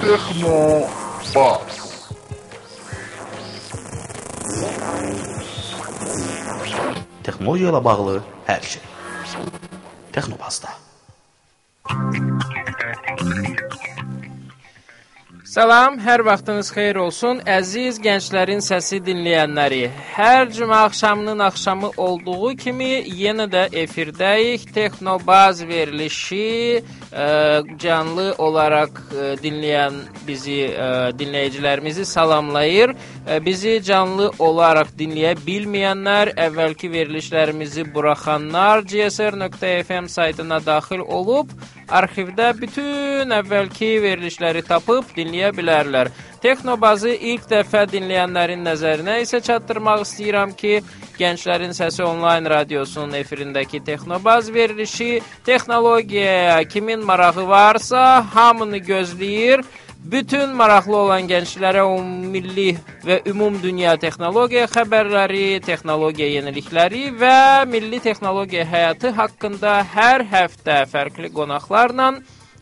Texno Bas. texnologiya ilə bağlı hər şey. Texnobazda. Salam, hər vaxtınız xeyir olsun. Əziz gənclərin səsi dinləyənləri. Hər cümə axşamının axşamı olduğu kimi yenə də efirdəyik. Texnobaz verilişi ə, canlı olaraq ə, dinləyən bizi ə, dinləyicilərimizi salamlayır. Ə, bizi canlı olaraq dinləyə bilməyənlər, əvvəlki verilişlərimizi buraxanlar gsr.fm saytına daxil olub arxivdə bütün əvvəlki verilişləri tapıb dinləyə bilərlər. Texnobazı ilk dəfə dinləyənlərin nəzərinə isə çatdırmaq istəyirəm ki, Gənclərin Səsi onlayn radiosunun efirindəki Texnobaz verilişi texnologiyaya kimin marağı varsa, hamını gözləyir. Bütün maraqlı olan gənclərə ümummilli və ümum dünya texnologiya xəbərləri, texnologiya yenilikləri və milli texnologiya həyatı haqqında hər həftə fərqli qonaqlarla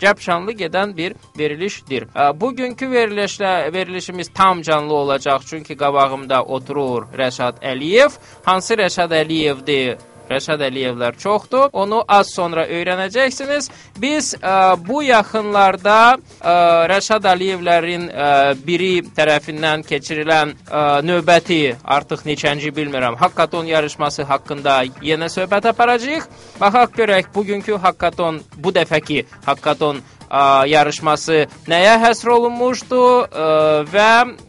Cəbşanlı gedən bir verilişdir. Bugünkü verilişlə verilişimiz tam canlı olacaq, çünki qabağımda oturur Rəşad Əliyev. Hansı Rəşad Əliyevdir? Rəşad Əliyevlər çoxdur. Onu az sonra öyrənəcəksiniz. Biz ə, bu yaxınlarda ə, Rəşad Əliyevlərin ə, biri tərəfindən keçirilən ə, növbəti artıq neçənci bilmirəm, Hakkaton yarışması haqqında yenə söhbət aparacağıq. Baxaq görək bugünkü Hakkaton bu dəfəki Hakkaton ə, yarışması nəyə həsr olunmuşdu ə, və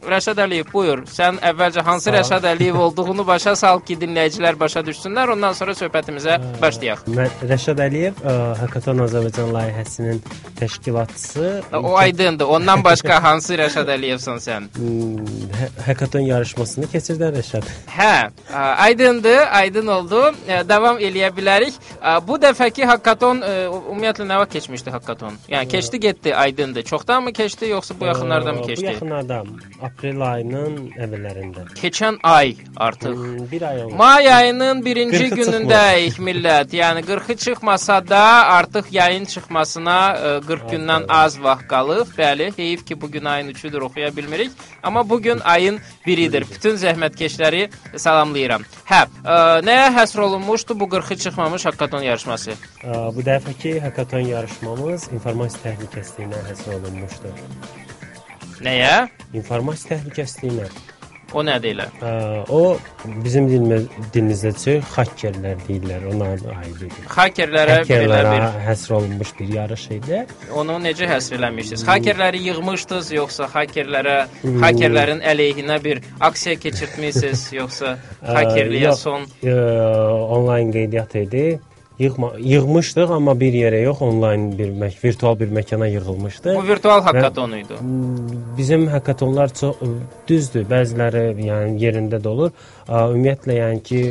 Rəşad Əliyev buyur. Sən əvvəlcə hansı Rəşad Əliyev olduğunu başa sal ki, dinləyicilər başa düşsünlər. Ondan sonra söhbətimizə başlayaq. Mən Rəşad Əliyev ə, Hakaton Azərbaycan layihəsinin təşkilatçısı. O aydındır. Ondan başqa hansı Rəşad Əliyevsən sən? Hmm, Hə- yarışmasını keçirdən Rəşad. Hə, ə, aydındır, aydın oldu. Ə, Davam eləyə bilərik. Ə, Bu dəfəki hakkaton ə, ümumiyyətlə nə vaxt keçmişdi hakkaton? Yəni keçdi, getdi, aydındır. Çoxdan mı keçdi, yoxsa bu yaxınlarda mı Ə, Bu keçdi? yaxınlarda aprel ayının əvvəllərində. Keçən ay artıq. Hmm, Bir ay oldu. May ayının birinci 40-ı günündəyik millət. Yəni 40-ı çıxmasa da artıq yayın çıxmasına ə, 40 gündən az vaxt qalıb. Bəli, heyif ki bu gün ayın 3-üdür, oxuya bilmirik. Amma bu gün ayın 1-idir. Bütün zəhmətkeşləri salamlayıram. Hə, ə, nəyə həsr olunmuşdu bu 40-ı çıxmamış hakkaton yarışması? Ə, Bu dəfəki Hakaton yarışmamız informasiya təhlükəsizliyinə həsr olunmuşdu. Nəyə? İnformasiya təhlükəsizliyinə. O nədir elə? Ə, O bizim dilimiz dilimizdə çox hakkerlər deyirlər, onların aiddir. Hakerlərə belə Hakkerlərə bir həsr olunmuş bir yarış idi. onu necə həsr eləmişdiniz? Hakerləri yığmışdınız yoxsa hakerlərə hakerlərin əleyhinə bir aksiya keçirtmisiniz yoxsa hakerliyə yox. son Ə, onlayn qeydiyyat idi. Yığma, yığmışdıq, amma bir yerə yox, onlayn bir mək virtual bir məkana yığılmışdı. Bu virtual hakkaton idi. Bizim hakatonlar çox düzdür, bəziləri yəni yerində də olur. Ümumiyyətlə yəni ki,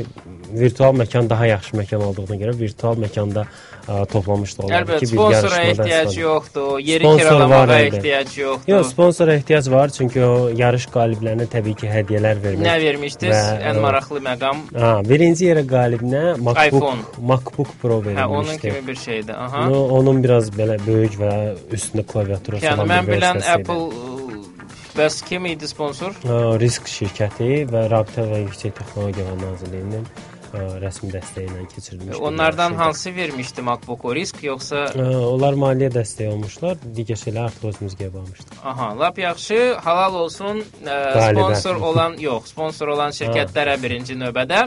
virtual məkan daha yaxşı məkan olduğuna görə virtual məkanda ə, toplamış da olardı Əlbəttə, sponsora ehtiyac yoxdur, yeri kiralamağa ehtiyac yoxdur. Yox, sponsora ehtiyac var, çünki o yarış qaliblərinə təbii ki, hədiyyələr vermək. Nə vermişdiniz? Və, Ən ə, maraqlı məqam. Ha, birinci yerə qalibinə MacBook, iPhone. MacBook Pro Hə, verilmişdi. onun kimi bir şeydir. Aha. No, onun biraz belə böyük və üstündə klaviaturası Yəni olan mən bir bilən versiyası idi. Apple ə, bəs kim idi sponsor? Risk şirkəti və Rabitə və Yüksək Texnologiyalar Nazirliyinin ə, rəsmi dəstəyi ilə keçirilmiş. bir Onlardan hansı vermişdi MacBook-u risk yoxsa Ə, Onlar maliyyə dəstəyi olmuşlar, digər şeylər artıq özümüzə bağlamışdıq. Aha, lap yaxşı, halal olsun ə, Qalibə. sponsor olan, yox, sponsor olan şirkətlərə birinci növbədə.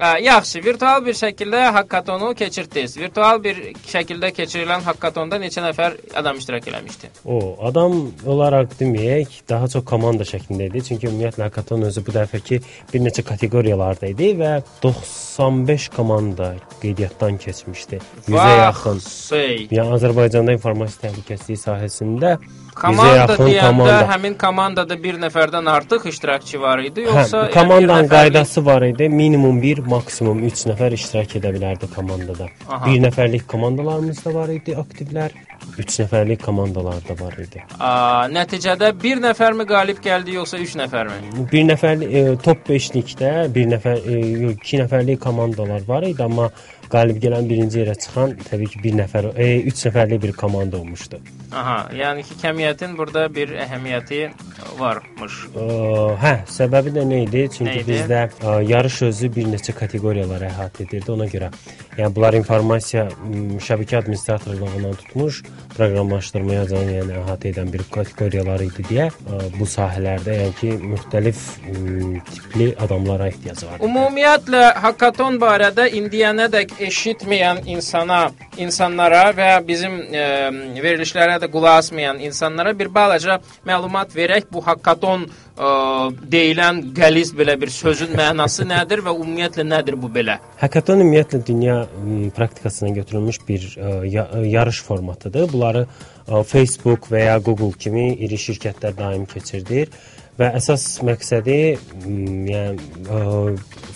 Yaxşı, virtual bir şəkildə hakkatonu keçirdiniz. Virtual bir şəkildə keçirilən hakkatonda neçə nəfər adam iştirak eləmişdi? O adam olaraq deməyək, daha çox komanda şəklində idi. Çünki ümumiyyətlə hakaton özü bu dəfəki bir neçə kateqoriyalarda idi və 95 komanda qeydiyyatdan keçmişdi. 100-ə yaxın. Şey. Yəni Azərbaycanda informasiya təhlükəsizliyi sahəsində 100-ə Komanda deyəndə komanda. həmin komandada bir nəfərdən artıq iştirakçı var idi, Hə, yoxsa yəni komandanın bir nəfərlik- qaydası var idi. Minimum 1, maksimum 3 nəfər iştirak edə bilərdi komandada. Aha. 1 nəfərlik komandalarımız da var idi aktivlər. 3 nəfərlik komandalar da var idi. Ə, nəticədə bir nəfərmi qalib gəldi, yoxsa 3 nəfərmi? Bir nəfərlik e, top 5-likdə bir nəfər, e, yox, 2 nəfərlik komandalar var idi, amma qalib gələn birinci yerə çıxan təbii ki, bir nəfər, 3 nəfərlik bir komanda olmuşdu. Aha, yəni ki, kəmiyyətin burada bir əhəmiyyəti varmış. Ə, hə, səbəbi də nə idi? Çünki Nə idi? bizdə ə, yarış özü bir neçə kateqoriyalara əhatə edirdi. Ona görə, yəni bunlar informasiya şəbəkə administratorluğundan tutmuş proqramlaşdırmaya can yəni əhatə edən bir kateqoriyalar idi deyə ə, bu sahələrdə yəni ki, müxtəlif m, tipli adamlara ehtiyac var. Ümumiyyətlə hakkaton barədə indiyənədək eşitməyən insana, insanlara və bizim e, verilişlərə də qulaq asmayan insanlara bir balaca məlumat verək bu hakkaton e, deyilən qəliz belə bir sözün mənası nədir və ümumiyyətlə nədir bu belə? Hackathon ümumiyyətlə dünya praktikasına götürülmüş bir ya, yarış formatıdır. Bunları ə, Facebook və ya Google kimi iri şirkətlər daim keçirdir və əsas məqsədi m, yəni ə,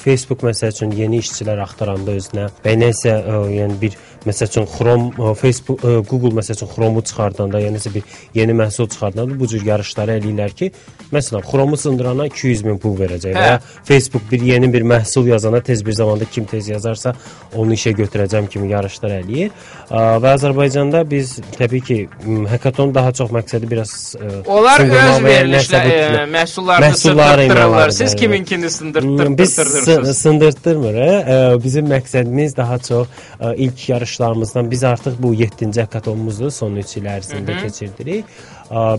Facebook məsəl üçün yeni işçilər axtaranda özünə və nəsə ə, yəni bir məsəl üçün Chrome, ə, Facebook, ə, Google məsəl üçün Chrome-u çıxardanda, yəni nəsə bir yeni məhsul çıxardanda bu cür yarışları eləyirlər ki, məsələn Chrome-u sındırana 200 min pul verəcək və Hə. ya Facebook bir yeni bir məhsul yazana tez bir zamanda kim tez yazarsa onu işə götürəcəm kimi yarışlar eləyir. Ə, Və Azərbaycanda biz təbii ki, m, hackathon daha çox məqsədi biraz Onlar öz və ya verilişlə nəsə bu e, məhsullarını imələri, Siz kiminkini Hmm, Biz sı- sındırtdırırsınız? sındırtdırmırıq. Bizim məqsədimiz daha çox ilk yarışlarımızdan biz artıq bu 7-ci hackathonumuzdur, son 3 il ərzində keçirdirik.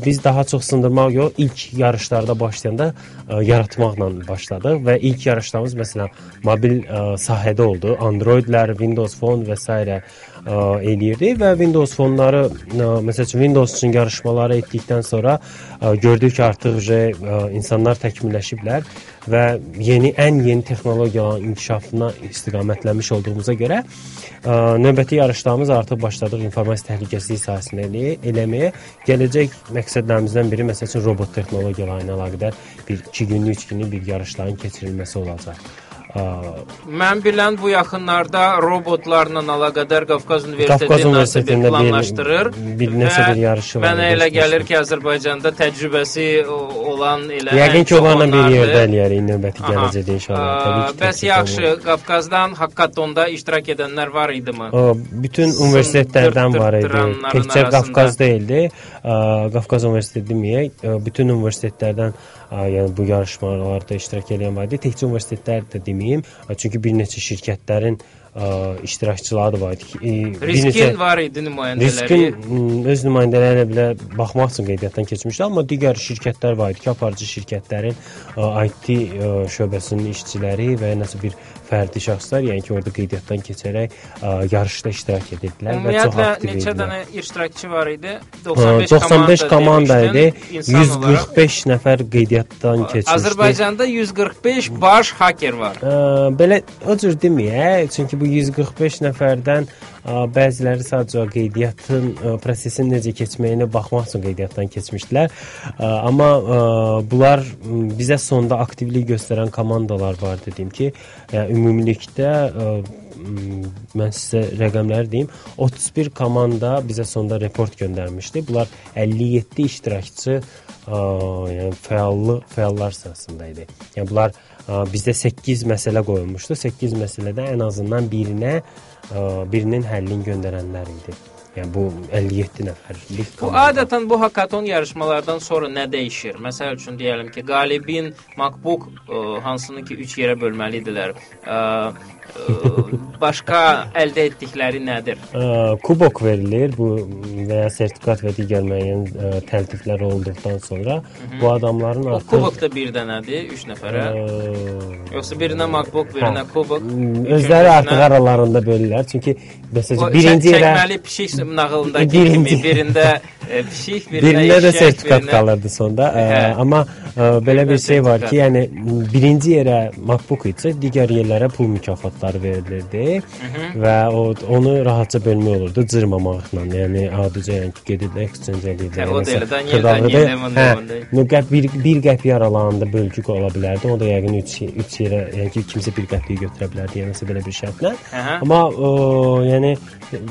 Biz daha çox sındırmaq yox, ilk yarışlarda başlayanda yaratmaqla başladıq və ilk yarışlarımız məsələn mobil sahədə oldu. Androidlər, Windows Phone və s. eləyirdi və Windows fonları məsəl üçün Windows üçün yarışmaları etdikdən sonra gördük ki, artıq insanlar təkmilləşiblər və yeni ən yeni texnologiyaların inkişafına istiqamətlənmiş olduğumuza görə ə, növbəti yarışlarımız artıq başladıq informasiya təhlükəsizliyi sahəsində elə- eləməyə. Gələcək məqsədlərimizdən biri məsəl üçün robot texnologiyaları ilə əlaqədar bir 2 günlük, 3 günlük bir yarışların keçirilməsi olacaq. Mən bilən bu yaxınlarda robotlarla əlaqədar Qafqaz Qafqaz Universiteti bir Universitetində planlaşdırır. bir və bir yarışı var, Mənə elə gəlir ki, Azərbaycanda təcrübəsi olan elə Yəqin ki, onlarla bir yerdə eləyərik növbəti gələcəkdə inşallah. Təbii ki. Bəs yaxşı. Qafqazdan Hakkatonda iştirak edənlər var idimi? Bütün universitetlərdən var idi. Təkcə. Qafqaz deyildi. Qafqaz Universiteti deməyək, bütün universitetlərdən yəni bu yarışmalarda iştirak edən var idi. Təkcə universitetlər də deməyim, çünki bir neçə şirkətlərin iştirakçıları da var idi. ki, bir Riskin var idi nümayəndələri. Riskin öz nümayəndələrinə belə baxmaq üçün qeydiyyatdan keçmişdi, amma digər şirkətlər var idi ki, aparıcı şirkətlərin ə, IT ə, şöbəsinin işçiləri və ya nəsə bir fərdi şəxslər, yəni ki, orada qeydiyyatdan keçərək ə, yarışda iştirak edirdilər və çox Ümumiyyətlə aktiv neçə idilər. dənə iştirakçı var idi? Ə, 95, 95 komanda idi. demişdin, insan olaraq. 145 nəfər qeydiyyatdan keçmişdi. Azərbaycanda 145 baş haker var. Ə, belə o cür deməyək, çünki bu 145 nəfərdən bəziləri sadəcə qeydiyyatın prosesin necə keçməyinə baxmaq üçün qeydiyyatdan keçmişdilər. Amma bunlar bizə sonda aktivlik göstərən komandalar var dedim ki, ümumilikdə mən sizə rəqəmləri deyim. 31 komanda bizə sonda report göndərmişdi. Bunlar 57 iştirakçı ə, yəni fəallı fəallar sırasında idi. Yəni bunlar bizdə 8 məsələ qoyulmuşdu. 8 məsələdə ən azından birinə birinin həllini göndərənlər idi. Yəni bu 57 nəfərlik Bu komanda. adətən bu hakaton yarışmalardan sonra nə dəyişir? Məsəl üçün deyəlim ki, qalibin MacBook ə, hansını ki 3 yerə bölməlidirlər. Ə, başqa əldə etdikləri nədir? Kubok verilir bu və ya sertifikat və digər müəyyən ə, təltiflər olduqdan sonra bu adamların artıq kubok da bir dənədir 3 nəfərə. Yoxsa birinə MacBook, birinə kubok. özləri artıq aralarında bölürlər. Çünki məsələn birinci yerə çəkməli pişik nağılındakı kimi birində e, pişik, birində Birində də sertifikat qalırdı sonda. Hə. amma ə, belə bir şey var ki, yəni birinci yerə MacBook isə digər yerlərə pul mükafatları verilirdi və o onu rahatca bölmək olurdu cırmamaqla. Yəni adicə yəni ki, gedib exchange edirdilər. Hə, o Lemon deyil. no qəp bir, bir qəpiy aralığında bölgü ola bilərdi. O da yəqin 3 3 yerə, yəni ki, kimsə bir qəpiyi götürə bilərdi, yəni belə bir şərtlə. Amma o, yəni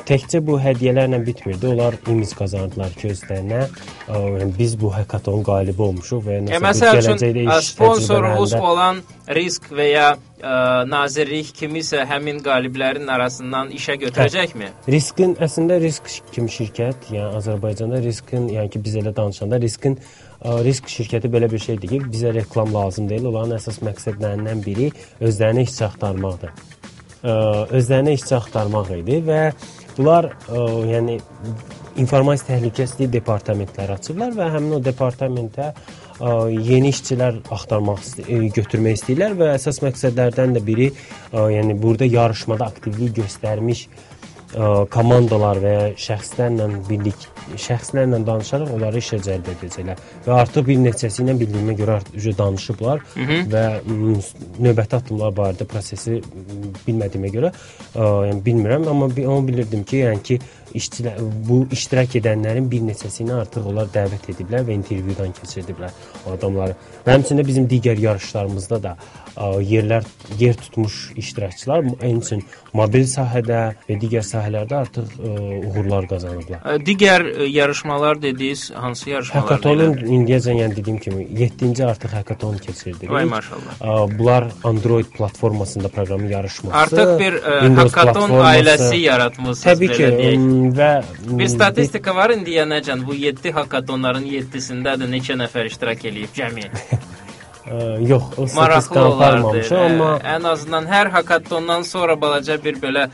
təkcə bu hədiyyələrlə bitmirdi. Onlar imic qazandılar ki, özlərinə. Yəni biz bu hekatonun qalibi olmuşuq və nəsə məsəl üçün gələcəkdə iş təcrübələrində olan Risk və ya ə, nazirlik kimisə həmin qaliblərin arasından işə götürəcəkmi? Riskin əslində risk kimi şirkət, yəni Azərbaycanda riskin, yəni ki biz elə danışanda riskin ə, risk şirkəti belə bir şeydir ki, bizə reklam lazım deyil. Onların əsas məqsədlərindən biri özlərinə işçi axtarmaqdır. Ə, özlərinə işçi axtarmaq idi və bunlar ə, yəni informasiya təhlükəsizliyi departamentləri açıblar və həmin o departamentə ə, yeni işçilər axtarmaq ist- ə, götürmək istəyirlər və əsas məqsədlərdən də biri yəni burada yarışmada aktivlik göstərmiş komandalar və ya şəxslərlə birlik şəxslərlə danışaraq onları işə cəlb edəcəklər və artıq bir neçəsi ilə bildiyimə görə artıq danışıblar Hı -hı. və növbəti addımlar barədə prosesi bilmədiyimə görə ə, yəni bilmirəm amma onu bilirdim ki, yəni ki işçilər bu iştirak edənlərin bir neçəsini artıq onlar dəvət ediblər və intervyudan keçirdiblər o adamları. Və həmçinin bizim digər yarışlarımızda da ə, yerlər yer tutmuş iştirakçılar həmçinin mobil sahədə və digər sahələrdə artıq ə, uğurlar qazanıblar. Digər yarışmalar dediniz, hansı yarışmalar? Hackathonun indiyəcən yəni dediyim kimi 7-ci artıq hackathon keçirdik. Vay maşallah. Bunlar Android platformasında proqramın yarışması. Artıq bir hackathon platforması. ailəsi yaratmısınız Təbii ki, və Bir statistika var indiyənəcən bu 7 hackathonların 7-sində də neçə nəfər iştirak eləyib cəmi? yox, o Maraqlı statistika olardı. aparmamışam, amma Ən azından hər hackathondan sonra balaca bir belə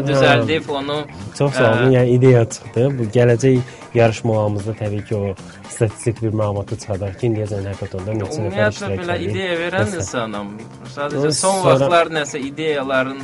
hə. düzəldib onu Çox sağ olun. Yəni ideya çıxdı. Bu gələcək yarışmalarımızda təbii ki, o statistik bir məlumatı çıxardar ki, indiyəcən hackathonda neçə nəfər Ümumiyyətlə iştirak belə edir. ideya verən insanam. Sadəcə son vaxtlar nəsə ideyaların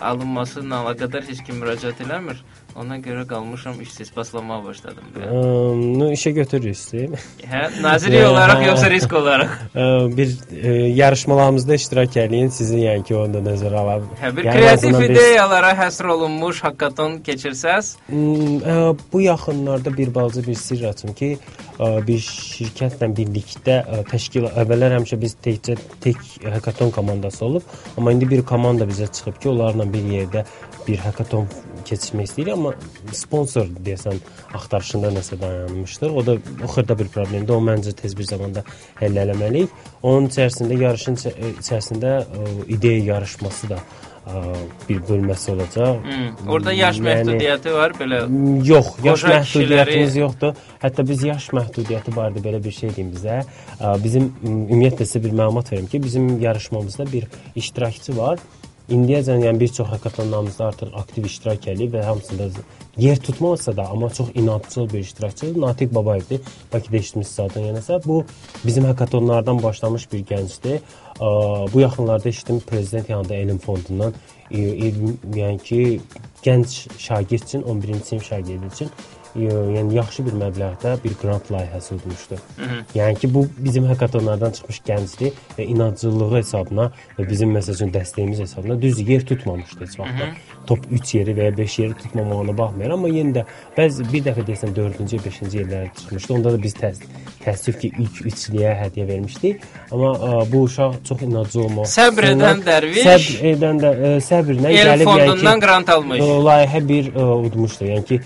alınması ilə əlaqədar heç kim müraciət eləmir. Ona görə qalmışam işsiz paslamağa başladım. Əm, no işə götürürsüz. Hə, naziri olaraq yoxsa risk olaraq? Bir ə, yarışmalarımızda iştirak eləyin, sizi yəni ki, onda nəzərə ala. Hə, bir Yəni, kreativ ideyalara həsr olunmuş hackathon keçirsəz, Hmm, ə, bu yaxınlarda bir balaca bir sirr açım ki, ə, bir şirkətlə birlikdə ə, təşkil əvvəllər həmişə biz təkcə tək hackathon komandası olub, amma indi bir komanda bizə çıxıb ki, onlarla bir yerdə bir hackathon keçirmək istəyirik, amma sponsor deyəsən axtarışında nəsə dayanmışdıq. O da o xırda bir problemdir. O məncə tez bir zamanda həll eləməliyik. Onun içərisində yarışın içə- içərisində ə, ideya yarışması da ə, bir bölməsi olacaq. hmm, orada yaş Yəni- məhdudiyyəti var, belə Yox, yaş məhdudiyyətimiz kişiləri- yoxdur. Hətta biz yaş məhdudiyyəti barədə belə bir şey deyim bizə. Ə, Bizim ümumiyyətlə sizə bir məlumat verim ki, bizim yarışmamızda bir iştirakçı var. İndiyəcən yəni bir çox hackathonlarımızda artıq aktiv iştirak eləyib və hamısında yer tutmasa da, amma çox inadcıl bir iştirakçı Natiq Babayevdir. Bəlkə də eşitmisiniz zaten yenəsə. Bu bizim hackathonlardan başlamış bir gəncdir. Bu yaxınlarda eşitdim prezident yanında elm fondundan yəni ki, gənc şagird üçün 11-ci sinif şagirdi üçün yəni yaxşı bir məbləğdə bir qrant layihəsi udmuşdu. Yəni ki, bu bizim hackathonlardan çıxmış gəncdir və inadcıllığı hesabına və bizim məsəl üçün dəstəyimiz hesabına düz yer tutmamışdı heç vaxt. Top 3 yeri və ya 5 yeri tutmamağına baxmayaraq, amma yenə də bəzi bir dəfə desən 4-cü, 5-ci yerlərə çıxmışdı. Onda da biz təs təəssüf ki, ilk üçlüyə hədiyyə vermişdik. Amma ə, bu uşaq çox inadcıl olmaq. Səbr edən dərviş səbr edən də ə, səbrlə gəlib yəni ki, qrant almış. layihə bir ə, udmuşdu. Yəni ki,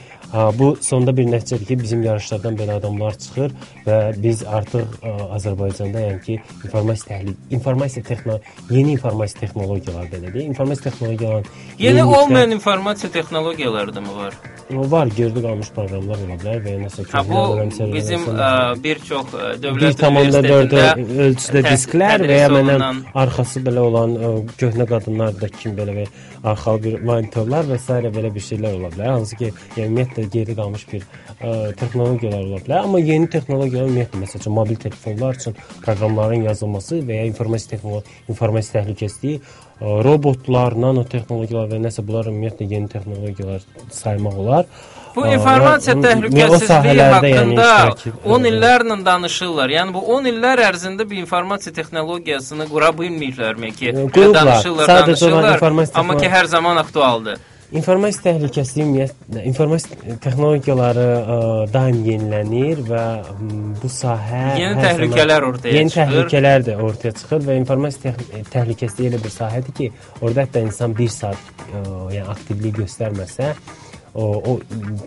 Bu sonda bir nəticədir ki, bizim yarışlardan belə adamlar çıxır və biz artıq ə, Azərbaycanda yəni ki, informasiya təhlil, informasiya texno, yeni informasiya texnologiyaları belə deyək, informasiya texnologiyalarının Yeni yeniliklər- olmayan informasiya texnologiyaları da mı var? var, gerdə qalmış proqramlar ola bilər və ya nəsə Ha bu bizim ə, bir çox ə, dövlət 1.4 universitetində ölçüdə disklər və ya məndən arxası belə olan ə, köhnə qadınlarda kim belə bir arxalı bir monitorlar və s. belə bir şeylər ola bilər. Hansı ki, yəni ümumiyyətlə geri qalmış bir ə, texnologiyalar ola bilər. Amma yeni texnologiyalar ümumiyyətlə məsəl üçün mobil telefonlar üçün proqramların yazılması və ya informasiya texnologiya, informasiya təhlükəsizliyi, ə, robotlar, nanotexnologiyalar və nəsə bunlar ümumiyyətlə yeni texnologiyalar saymaq olar. Bu informasiya təhlükəsizliyi yəni, haqqında iştirak- 10 illərlə danışırlar. Yəni bu 10 illər ərzində bir informasiya texnologiyasını qura bilməyiblərmi ki, E, qurublar. danışırlar, Sadəcə danışırlar, amma ki hər zaman aktualdır. İnformasiya təhlükəsizliyi ümumiyyətlə informasiya texnologiyaları ə, daim yenilənir və m, bu sahə Yeni təhlükələr ortaya yeni çıxır. təhlükələr də ortaya çıxır və informasiya təh təhlükəsizliyi elə bir sahədir ki, orada hətta insan 1 saat ə, yəni aktivlik göstərməsə, o, o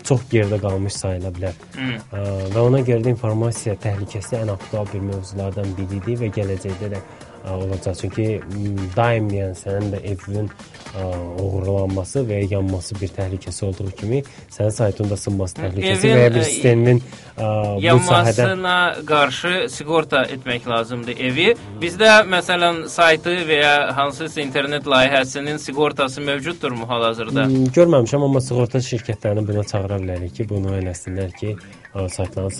çox geridə qalmış sayıla bilər. Hı. Ə, və ona görə də informasiya təhlükəsizliyi ən aktual bir mövzulardan biridir və gələcəkdə də olacaq. Çünki m, daim yəni sənin də evinin oğurlanması və ya yanması bir təhlükəsi olduğu kimi, sənin saytında sınması təhlükəsi Evin, və ya bir ə, sistemin ə, bu sahədə Yanmasına qarşı sığorta etmək lazımdır evi. Bizdə məsələn saytı və ya hansısa internet layihəsinin sığortası mövcuddurmu hal-hazırda? M, görməmişəm amma sığorta şirkətlərini buna çağıra bilərik ki, bunu eləsinlər ki, saytların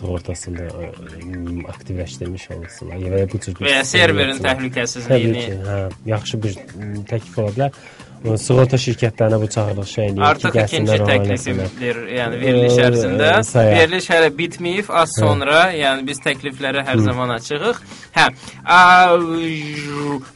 m, aktivləşdirmiş olsunlar. Və ya bu cür bir Və serverin yaratsınlar. Təbii təhlükəsizliyini ki, hə, yaxşı bir təklif ola bilər. Sığorta şirkətlərinə bu çağırış şey eləyir Artıq ki, ikinci təklifimdir. Yəni veriliş Ə, ərzində sayaq. veriliş hələ bitməyib. Az sonra, yəni biz təkliflərə hər zaman açığıq. Hə. Ə,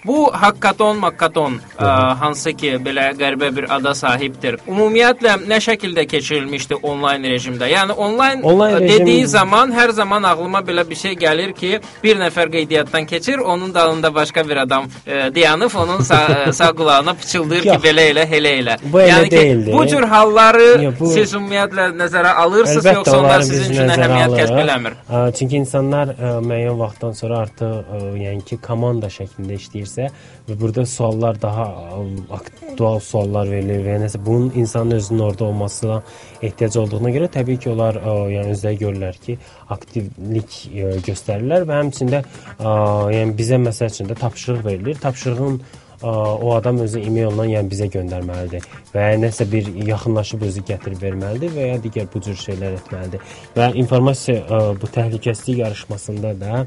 bu hakkaton, makkaton ə, hansı ki belə qəribə bir ada sahibdir. Ümumiyyətlə nə şəkildə keçirilmişdi onlayn rejimdə? Yəni onlayn, Onlayn ə, rejim- dediyi zaman hər zaman ağlıma belə bir şey gəlir ki, bir nəfər qeydiyyatdan keçir, onun dalında başqa bir adam ə, dayanıb onun sağ, sağ qulağına pıçıldayır ki. Belə elə, elə elə. Bu elə yəni ki, deyildi. bu cür halları Yox, bu- siz ümumiyyətlə nəzərə alırsınız Əlbəttə, yoxsa onlar sizin üçün əhəmiyyət kəsb eləmir? Çünki insanlar ə, müəyyən vaxtdan sonra artıq ə, yəni ki, komanda şəklində işləyirsə və burada suallar daha ə, aktual suallar verilir və nəsə bunun insanın özünün orada olmasına ehtiyac olduğuna görə təbii ki, onlar ə, yəni özləri görürlər ki, aktivlik ə, göstərirlər və həmçində ə, yəni bizə məsəl üçün də tapşırıq verilir. Tapşırığın o adam özü e-maillə yəni bizə göndərməlidir və nəsə bir yaxınlaşıb özü gətirib verməlidir və ya digər bu cür şeylər etməlidir. Və informasiya bu təhlükəsizlik yarışmasında da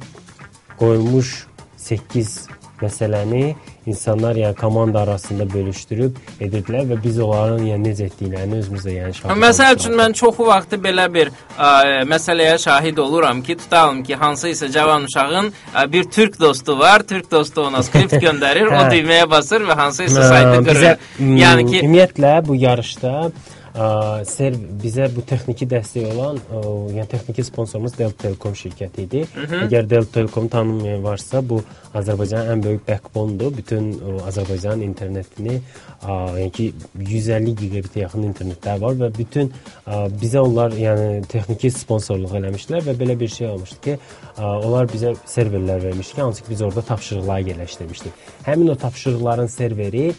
qoyulmuş 8 məsələni insanlar yəni komanda arasında bölüşdürüb edirdilər və biz onların yəni necə etdiklərini özümüzdə yəni şahid Məsəl üçün mən çoxu vaxtı belə bir ə, məsələyə şahid oluram ki, tutalım ki, hansı isə cavan uşağın ə, bir türk dostu var, türk dostu ona skript göndərir, o Hə. düyməyə basır və hansı isə Ə, saytı m, Yəni ki, ümumiyyətlə bu yarışda serv bizə bu texniki dəstək olan, ə, yəni texniki sponsorumuz Delta Telekom şirkəti idi. Əgər Delta Telekom tanımayan varsa, bu Azərbaycanın ən böyük backbone-dur. Bütün ə, Azərbaycanın internetini, ə, yəni ki 150 gigabitə yaxın internetlər var və bütün ə, bizə onlar yəni texniki sponsorluq eləmişdilər və belə bir şey olmuşdu ki, ə, onlar bizə serverlər vermişdi ki, hansı ki biz orada tapşırıqlar yerləşdirmişdik. Həmin o tapşırıqların serveri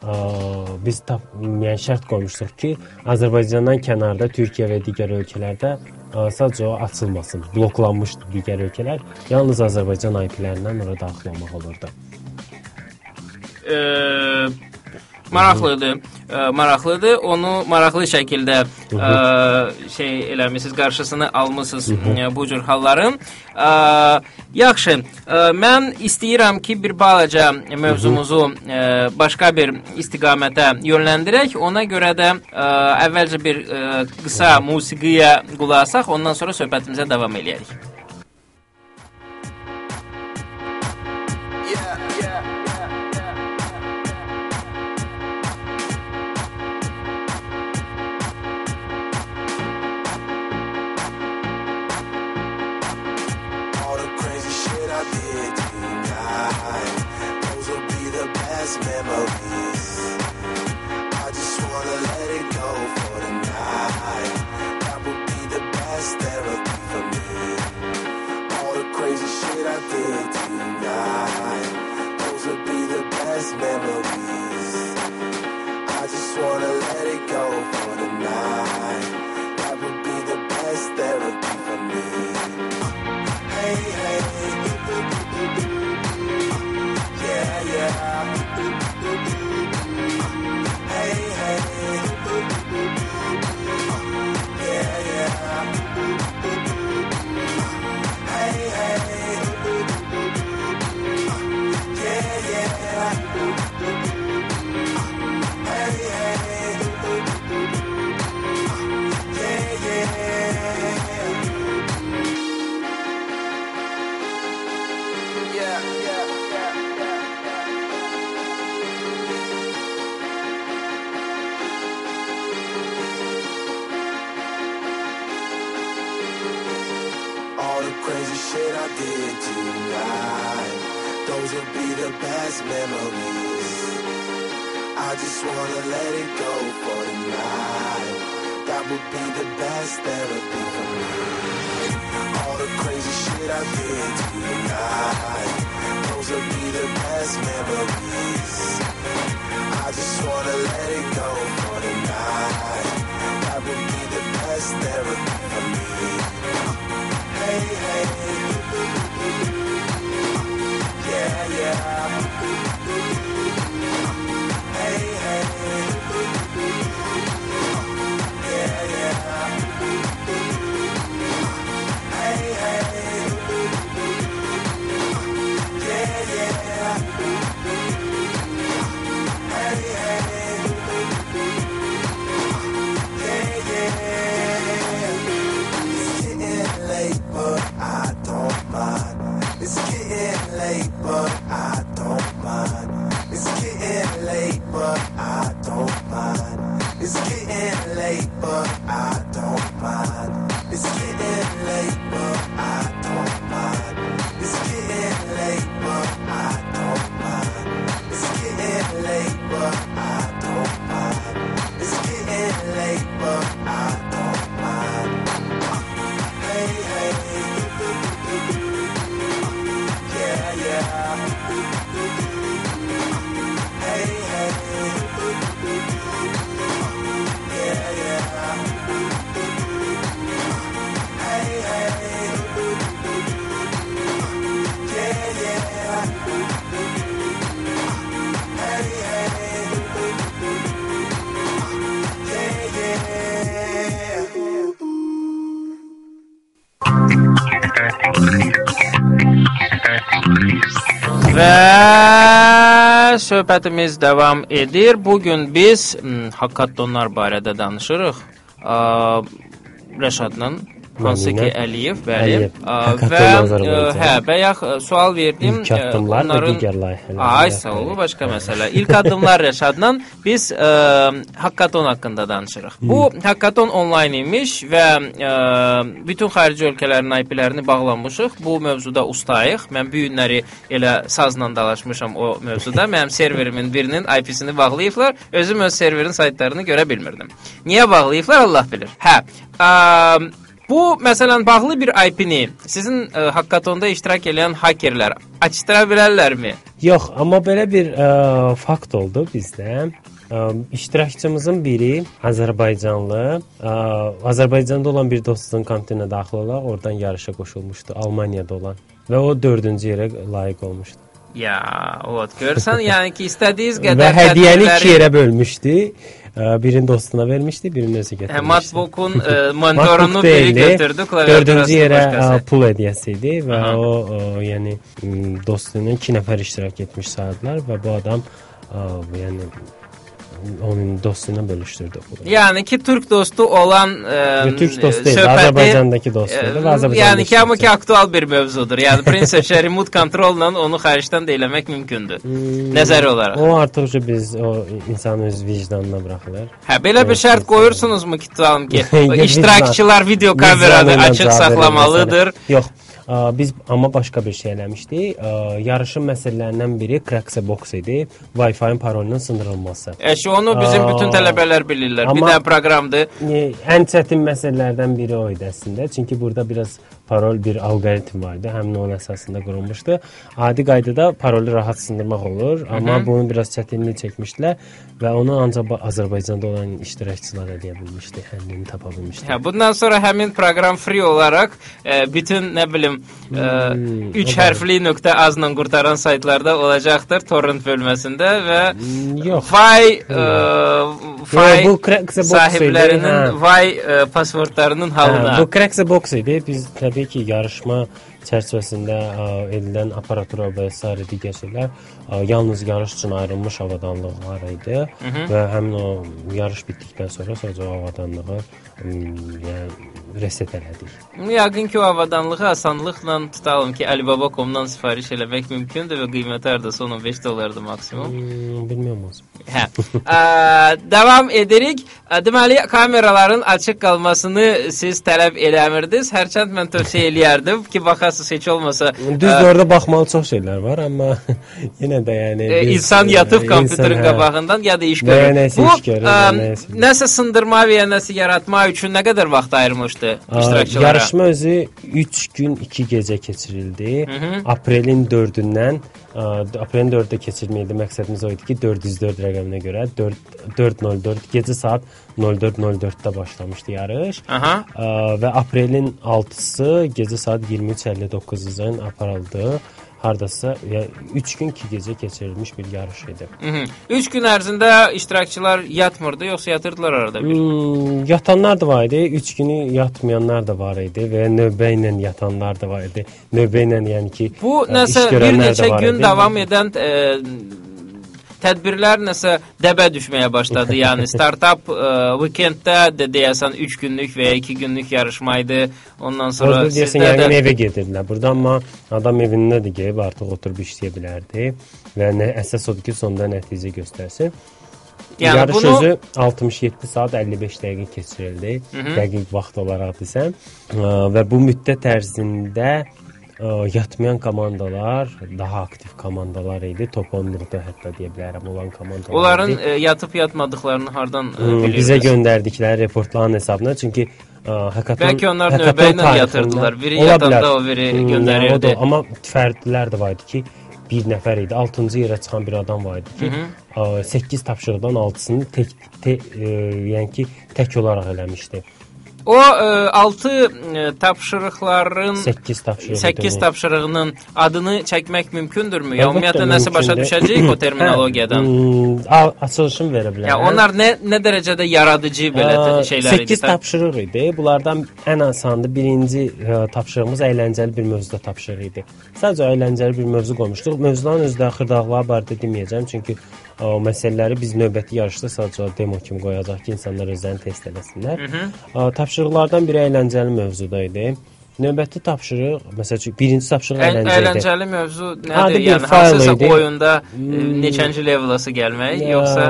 Ə, biz tap, yəni şərt qoymuşduq ki, Azərbaycandan kənarda Türkiyə və digər ölkələrdə sadəcə o açılmasın. Bloklanmışdı digər ölkələr. Yalnız Azərbaycan IP-lərindən ora daxil olmaq olurdu. ə, maraqlıdır. Ə, maraqlıdır. Onu maraqlı şəkildə ə, şey eləmisiniz, qarşısını almısınız bu cür halların. Ə, yaxşı. Ə, mən istəyirəm ki, bir balaca mövzumuzu ə, başqa bir istiqamətə yönləndirək. Ona görə də ə, əvvəlcə bir ə, qısa musiqiyə qulaq asaq, ondan sonra söhbətimizə davam eləyərik. Söhbətimiz davam edir. Bu gün biz m, hakatonlar barədə danışırıq. Rəşadla hansı ki. Əliyev, bəli. Əliyev, Və ə, hə, bayaq ə, sual verdim. İlk addımlar və digər layihələr. Ay, sağ ol, başqa məsələ. İlk addımlar Rəşadla biz ə, hakaton haqqında danışırıq. Bu hakaton onlayn imiş və ə, bütün xarici ölkələrin IP-lərini bağlamışıq. Bu mövzuda ustayıq. Mən bu günləri elə sazla dalaşmışam o mövzuda. Mənim serverimin birinin IP-sini bağlayıblar. Özüm öz serverin saytlarını görə bilmirdim. Niyə bağlayıblar Allah bilir. Hə. Ə, bu məsələn bağlı bir IP-ni sizin ə, hakatonda iştirak edən hakerlər açdıra bilərlərmi? Yox, amma belə bir ə, fakt oldu bizdə. Ə, iştirakçımızın biri Azərbaycanlı, ə, Azərbaycanda olan bir dostunun komitəsinə daxil olaraq oradan yarışa qoşulmuşdu, Almaniyada olan və o 4-cü yerə layiq olmuşdu. Ya, ot görsən, yəni ki, istədiyiniz Və qədər hədiyyəni tədbirləri- iki yerə bölmüşdü. Ə, Birini dostuna vermişdi, birini özü Hə, gətirmişdi. Matbook'un e, mentorunu MacBook biri deyildi, götürdü, klaviaturasını Dördüncü yerə ə, başqası. pul hədiyyəsi idi və Aha. o, o yəni m, dostunun 2 nəfər iştirak etmiş saydılar və bu adam ə, yəni onun dostuna bölüşdürdü. pulu. Yəni ki, Türk dostu olan e, Türk dostu deyil, söhbəti- Azərbaycandakı dostuydu e, və Azərbaycanda Yəni ki, amma ki, aktual bir mövzudur. Yəni prinsip remote kontrolla onu xaricdən də eləmək mümkündür. Hmm, Nəzəri olaraq. O artıq biz o insanın öz vicdanına buraxılır. Hə, belə bir şərt qoyursunuzmu ki, tutalım ki, iştirakçılar video kameranı açıq saxlamalıdır. Yox. Biz amma başqa bir şey eləmişdik. Yarışın məsələlərindən biri Crackbox idi. Wi-Fi-ın parolunun sındırılması. Əşi onu bizim bütün tələbələr bilirlər. Bir amma- də proqramdır. E, Ən çətin məsələlərdən biri o idi əslində. Çünki burada biraz parol bir alqoritm var idi. Həmin onun əsasında qurulmuşdu. Adi qaydada parolu rahat sındırmaq olur, amma bunu biraz çətinlik çəkmişdilər və onu ancaq ba- Azərbaycanda olan iştirakçılar edə bilmişdi, həllini tapa bilmişdi. Hə, bundan sonra həmin proqram free olaraq e, bütün nə bilim Hmm, 3 o da- hərfli nöqtə azla qurtaran saytlarda olacaqdır torrent bölməsində və Yox. Wi e, Wi bu Crackbox idi, sahiblərinin hə. Wi e, passwordlarının halına. Hə, bu Crackbox idi. Biz təbii ki, yarışma çərçivəsində ə, edilən aparatura və s. digər şeylər ə, yalnız yarış üçün ayrılmış avadanlıqlar idi və həmin o yarış bitdikdən sonra sadəcə o avadanlığı yəni reset elədik. Yəqin ki, o avadanlığı asanlıqla tutalım ki, Alibaba.com-dan sifariş eləmək mümkündür və qiyməti hardasa 15 dollardır maksimum. Hmm, bilmirəm o. Hə. Davam edirik. Deməli, kameraların açıq qalmasını siz tələb eləmirdiniz. Hərçənd mən tövsiyə eləyərdim ki, baxasınız heç olmasa Düzdür, orada baxmalı çox şeylər var, amma yenə də yəni ə, biz, insan yatıb ə, kompüterin qabağından ya da iş görür. nəsə Bu iş görür, ə, nəsə. sındırma və ya nəsə yaratma üçün nə qədər vaxt ayırmışdı iştirakçılara? Yarışma özü 3 gün 2 gecə keçirildi. Aprelin 4-ündən ə, aprelin 4-də keçirməkdə məqsədimiz o idi ki, 404 rəqəminə görə 4 404 gecə saat 04:04-də başlamışdı yarış. Aha. Ə, və aprelin 6-sı gecə saat 23:59-dan aparıldı. Hardasa ya 3 gün 2 gecə keçirilmiş bir yarış idi. 3 gün ərzində iştirakçılar yatmırdı, yoxsa yatırdılar arada bir? Hmm, yatanlar da var idi, 3 günü yatmayanlar da var idi və növbə ilə yatanlar da var idi. Növbə ilə yəni ki, Bu ə, nəsə iş bir görənlər də neçə var gün idi. davam edən e, tədbirlər nəsə dəbə düşməyə başladı. Yəni startup e, weekenddə də deyəsən 3 günlük və ya 2 günlük yarışma idi. Ondan sonra Orada deyəsən yəqin də evə gedirdilər. Burada amma adam evindədir ki, artıq oturub işləyə bilərdi və nə əsas odur ki, sonda nəticə göstərsin. Yəni Yarış bunu- özü 67 saat 55 dəqiqə keçirildi. Dəqiq vaxt olaraq desəm. Ə, Və bu müddət ərzində yatmayan komandalar daha aktiv komandalar idi. Top 10-luqda hətta deyə bilərəm olan komandalar. onların idi. e, yatıb yatmadıqlarını hardan e, Hmm, bilirsiniz? bizə göndərdikləri reportların hesabına çünki ə, hakaton Bəlkə onlar növbə ilə yatırdılar. Biri yatanda o biri Hmm, göndərirdi. o da- Amma fərdlər də var idi ki, bir nəfər idi. 6-cı yerə çıxan bir adam var idi ki, 8 tapşırıqdan 6-sını tək te, e, yəni ki, tək olaraq eləmişdi. O 6 tapşırıqların 8 tapşırıq. 8 idi. tapşırığının adını çəkmək mümkündürmü? Ya ümumiyyətlə nəsə başa düşəcəyik o terminologiyadan? Hmm, a- açılışını verə bilərəm. Ya onlar nə nə dərəcədə yaradıcı belə Ə, şeylər idi? 8 tapşırıq idi. Bunlardan ən asanı birinci ə, tapşırığımız əyləncəli bir mövzuda tapşırıq idi. Sadəcə əyləncəli bir mövzu qoymuşduq. Mövzuların özü də xırdaqlığa barədə deməyəcəm, çünki ə, o məsələləri biz növbəti yarışda sadəcə demo kimi qoyacaq ki, insanlar özlərini test eləsinlər. Ə, Tapşırıqlardan biri əyləncəli mövzuda idi. Növbəti tapşırıq, məsəl üçün birinci tapşırıq Ən əyləncə idi. əyləncəli mövzu Adi nədir? bir Yəni hansısa idi. Hmm. oyunda e, neçənci levelası gəlmək, yoxsa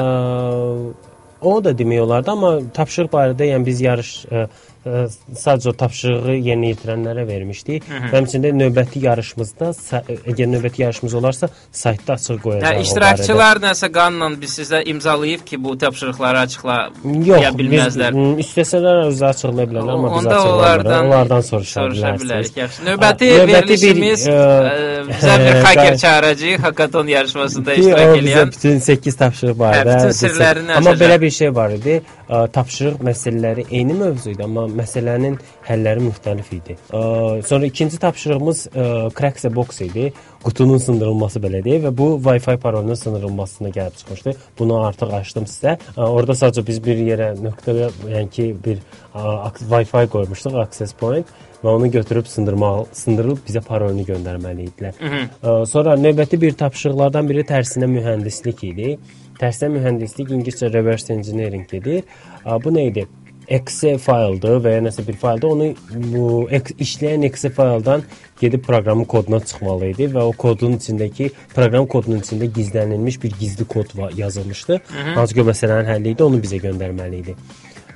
o da demək olardı, amma tapşırıq barədə yəni biz yarış ə, ə, sadəcə tapşırığı yerinə yetirənlərə vermişdik. Həmçində növbəti yarışımızda sa- əgər növbəti yarışımız olarsa, saytda açıq qoyacağıq. barədə. iştirakçılar nəsə qanunla biz sizə imzalayıb ki, bu tapşırıqları açıqla Yox, ya bilməzlər. M, istəsələr özü açıqlaya bilərlər, amma biz açıqlamırıq. onlardan soruşa, bilərik. Yaxşı. Növbəti növbəti bir, verilişimiz ə, ə, bizə bir hacker çağıracağıq hakaton yarışmasında iştirak edən. bütün 8 tapşırıq barədə. Hə, bütün sirlərini Amma açacaq. belə bir şey var idi. Tapşırıq məsələləri eyni mövzu idi, amma məsələnin həlləri müxtəlif idi. Sonra ikinci tapşırığımız Crack the Box idi. Qutunun sındırılması belə deyək və bu Wi-Fi parolunun sındırılmasına gəlib çıxmışdı. Bunu artıq açdım sizə. Ə, Orada sadəcə biz bir yerə nöqtəyə, yəni ki, bir Wi-Fi qoymuşduq, access point və onu götürüb sındırmaq, sındırıb bizə parolunu göndərməli idilər. Sonra növbəti bir tapşırıqlardan biri tərsinə mühəndislik idi. Tərsinə mühəndislik ingiliscə reverse engineering edir. Ə, Bu nə idi? Exe fayldır və ya nəsə bir fayldır. Onu bu ex, işləyən exe fayldan gedib proqramın koduna çıxmalı idi və o kodun içindəki proqram kodunun içində gizlənilmiş bir gizli kod var, yazılmışdı. Hansı ki, məsələnin həlli idi, onu bizə göndərməli idi.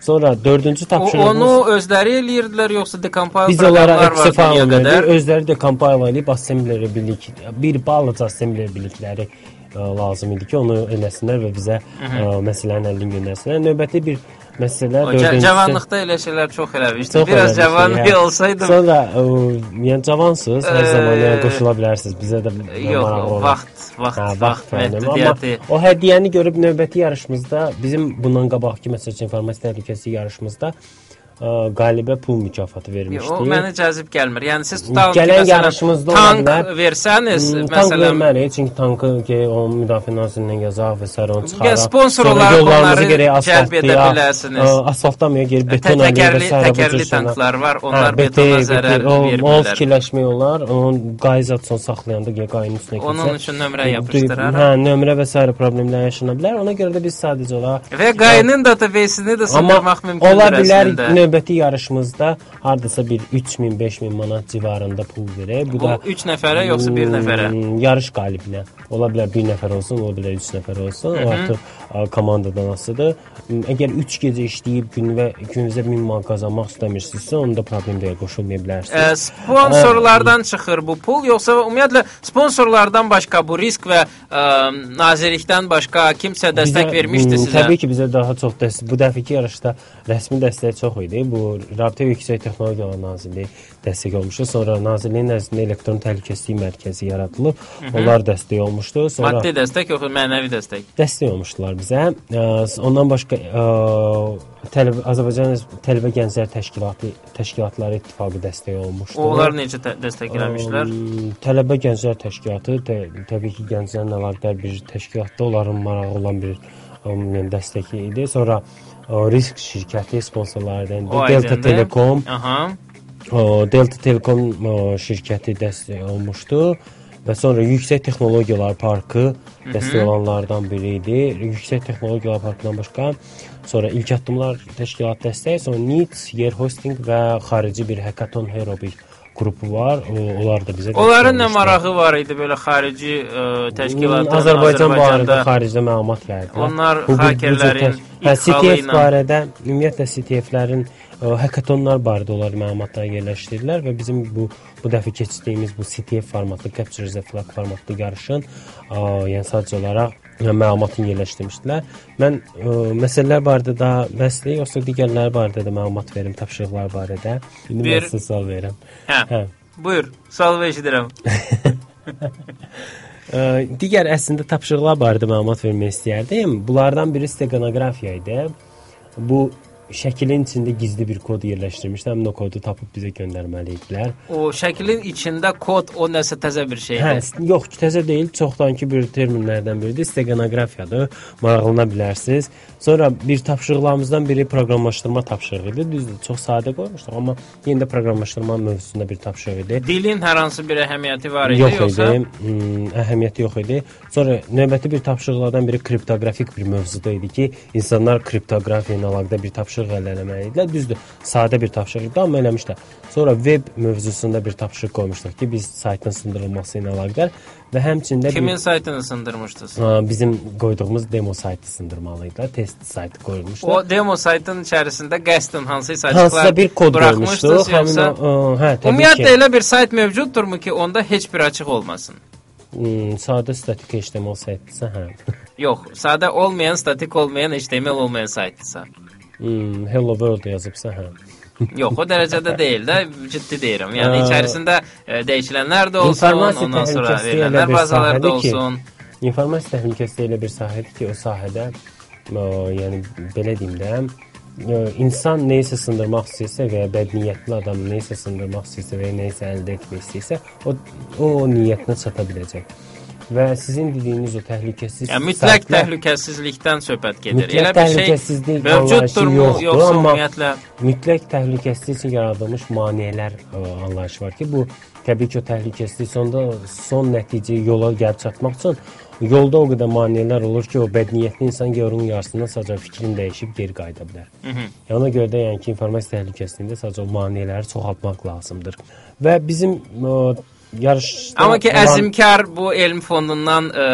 Sonra dördüncü O, tapşırığımız onu özləri eləyirdilər yoxsa decompile biz onlara falan dünya qədər? Özləri də compile edib assembler bilik, bir balaca assembler bilikləri ə, lazım idi ki, onu eləsinlər və bizə ə, məsələnin həllini göndərsinlər. Növbəti bir məsələ dördüncüsü. cavanlıqda elə şeylər çox eləmişdim. Çox Biraz cavan bir olsaydım. Sonra ə, yəni cavansınız, hər zaman yəni qoşula bilərsiniz. Bizə də Yox, maraqlı olar. vaxt, vaxt, Hə, vaxt məhdudiyyəti. O hədiyyəni görüb növbəti yarışımızda bizim bundan qabaqki məsəl üçün informasiya təhlükəsizlik yarışımızda ə, qalibə pul mükafatı Yox, vermişdik. O mənə cəzib gəlmir. Yəni siz tutalım ki, Gələn məsələn, yarışımızda ola tank bilər. versəniz, Hmm, tank məsələn, verməli, çünki tankı ki, o müdafiə nazirindən yazaq və sər onu çıxaraq. Sponsor olaraq onları cəlb edə bilərsiniz. Asfaltlamaya geri beton ələyir və sər təkərli tanklar var. Hə, Onlar betona zərər BT, o- vermirlər. fikirləşmək olar. Onun qayzatson saxlayanda ki, qayının üstünə keçsə. Onun üçün nömrə Hə, yapışdıraraq. nömrə və sair problemlər yaşana bilər. Ona görə də biz sadəcə olaraq Və qayının database-ini də sındırmaq mümkündür ola bilər. Növbəti yarışımızda hardasa bir 3000, 5000 manat civarında pul verək. Bu Bu da 3 nəfərə yoxsa 1 nəfərə? Hmm, Yarış qalibinə. Ola bilər 1 nəfər olsun, ola bilər 3 nəfər olsun. O artıq ə, komandadan asılıdır. Əgər 3 gecə işləyib gün və gününüzə 1000 manat qazanmaq istəmirsinizsə, onda problem deyil, qoşulmaya Ə, bilərsiniz. sponsorlardan çıxır bu pul, yoxsa ümumiyyətlə sponsorlardan başqa bu risk və ə, nazirlikdən başqa kimsə dəstək Bizə, vermişdi sizə? Təbii ki, bizə daha çox dəstək. Bu dəfəki yarışda rəsmi dəstək çox idi. Bu Rabitə və Yüksək Texnologiyalar Nazirliyi dəstək olmuşdu. Sonra Nazirliyin nəzdində elektron təhlükəsizlik mərkəzi yaradılıb. Onlar dəstək olmuşdu. Sonra Maddi dəstək yoxsa mənəvi dəstək? dəstək olmuşdular bizə. Ondan başqa tələbə Azərbaycan Tələbə Gənclər Təşkilatı Təşkilatları İttifaqı dəstək olmuşdu. Onlar necə tə- dəstək eləmişlər? Əm, Tələbə Gənclər Təşkilatı tə, təbii ki, gənclərlə əlaqədar bir təşkilatda onların marağı olan bir yəni dəstəki idi. Sonra ə, Risk şirkəti sponsorlarından O. Delta. Telekom, Aha. Delta Telekom şirkəti dəstək olmuşdu və sonra Yüksək Texnologiyalar Parkı dəstək olanlardan biri idi. Yüksək Texnologiyalar Parkından başqa sonra İlk Addımlar Təşkilat dəstəyi, sonra NITS, Yer Hosting və xarici bir Hackathon Hero bir qrupu var. O, onlar da bizə Onların nə marağı var idi belə xarici ə, təşkilatların Hmm, Azərbaycan barədə xaricdə məlumat yayırdılar. Onlar hakerlərin Hə, CTF barədə ümumiyyətlə CTF-lərin ə, hackathonlar barədə onlar məlumatlar yerləşdirirlər və bizim bu bu dəfə keçdiyimiz bu CTF formatlı Capture the Flag formatlı yarışın ə, yəni sadəcə olaraq məlumatını yerləşdirmişdilər. Mən ə, məsələlər barədə daha bəsdir, yoxsa digərləri barədə də məlumat verim, tapşırıqlar barədə. İndi Bir- mən sizə sual verirəm. Hə. Hə. Buyur, sual eşidirəm. Ə, digər əslində tapşırıqlar barədə məlumat vermək istəyərdim. Bunlardan biri steqanografiya idi. Bu şəklin içində gizli bir kod yerləşdirmişlər. Həmin o kodu tapıb bizə göndərməli idilər. O şəklin içində kod o nəsə təzə bir Hə, şeydir. yox, təzə deyil, çoxdankı bir terminlərdən biridir. Steqanografiyadır. Maraqlana bilərsiniz. Sonra bir tapşırıqlarımızdan biri proqramlaşdırma tapşırığı idi. Düzdür, çox sadə qoymuşduq, amma yenə də proqramlaşdırma mövzusunda bir tapşırıq idi. Dilin hər hansı bir əhəmiyyəti var idi, Yox yoxsa? idi. Hmm, əhəmiyyəti yox idi. Sonra növbəti bir tapşırıqlardan biri kriptoqrafik bir mövzuda idi ki, insanlar kriptoqrafiya ilə əlaqədar bir tapşırıq əldə etməli idilər. Düzdür, sadə bir tapşırıq idi, amma eləmişlər. Sonra web mövzusunda bir tapşırıq qoymuşduq ki, biz saytın sındırılması ilə əlaqədar və həmçində bir- Kimin saytını sındırmışdınız? Aa, bizim qoyduğumuz demo saytı sındırmalıydı. Test saytı qoyulmuşdu. O demo saytın içərisində qəsdən hansısa Hansısa açıqlar bir kod qoymuşduq. Həmin o, aa, hə, təbii Ümumiyyətlə ki. elə bir sayt mövcuddurmu ki, onda heç bir açıq olmasın? Hmm, sadə statik HTML saytdırsa, hə. Yox, sadə olmayan, statik olmayan, HTML olmayan saytdırsa. Hmm, hello world yazıbsa, hə. Yox, o dərəcədə deyil də, ciddi deyirəm. Yəni Ə, içərisində e, dəyişilənlər də olsun, informasiya ondan sonra təhlükəsizliyi elə verilənlər bir bazaları da sahədir ki, olsun. İnformasiya təhlükəsizliyi elə bir sahədir ki, o sahədə ə, yəni belə deyim də, ə, insan nəyisə sındırmaq istəyirsə və ya bədniyyətli adam nəyisə sındırmaq istəyirsə və ya nəyisə əldə etmək istəyirsə, o o niyyətinə çata biləcək. Və sizin dediyiniz o təhlükəsiz Yəni mütləq saytlar- təhlükəsizlikdən söhbət gedir. Elə bir şey mövcuddurmu, yoxdur, yoxsa ümumiyyətlə mütləq təhlükəsizlik üçün yaradılmış maneələr ə, anlayışı var ki, bu təbii ki, o təhlükəsizlik sonda son nəticəyə yola gəlib çatmaq üçün yolda o qədər maneələr olur ki, o bədniyyətli insan yorun yarısından sadəcə fikrini dəyişib geri qayıda bilər. Yəni, ona görə də yəni ki, informasiya təhlükəsizliyində sadəcə o maneələri çoxaltmaq lazımdır. Və bizim ə, yarışda Amma ki olan- əzmkar bu elm fondundan ə,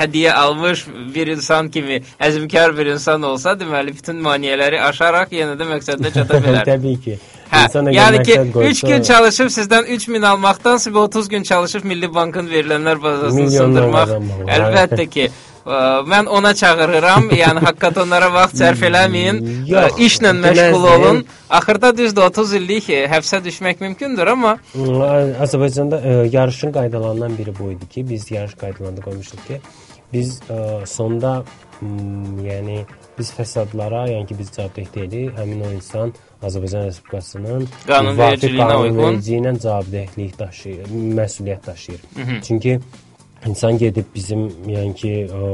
hədiyyə almış bir insan kimi əzmkar bir insan olsa, deməli bütün maneələri aşaraq yenə də məqsədinə çata bilər. Təbii ki. Hə, yəni ki, məqsəd 3 qoysa- gün çalışıb sizdən 3000 almaqdansa bir 30 gün çalışıb Milli Bankın verilənlər bazasını sındırmaq əlbəttə ki, mən ona çağırıram. Yəni haqqatonlara vaxt sərf eləməyin, ə, Yox, işlə məşğul olun. Axırda düzdür 30 illik ə, həbsə düşmək mümkündür, amma Ə- Azərbaycanda ə, yarışın qaydalarından biri bu idi ki, biz yarış qaydalarında qoymuşduq ki, biz ə, sonda m, yəni biz fəsadlara, yəni ki, biz cavabdeh deyilik. Həmin o insan Azərbaycan Respublikasının Qanunvericiliyinə uyğun. qanunvericiliyinə cavabdehlik daşıyır, məsuliyyət daşıyır. Çünki insan gedib bizim yəni ki, ə,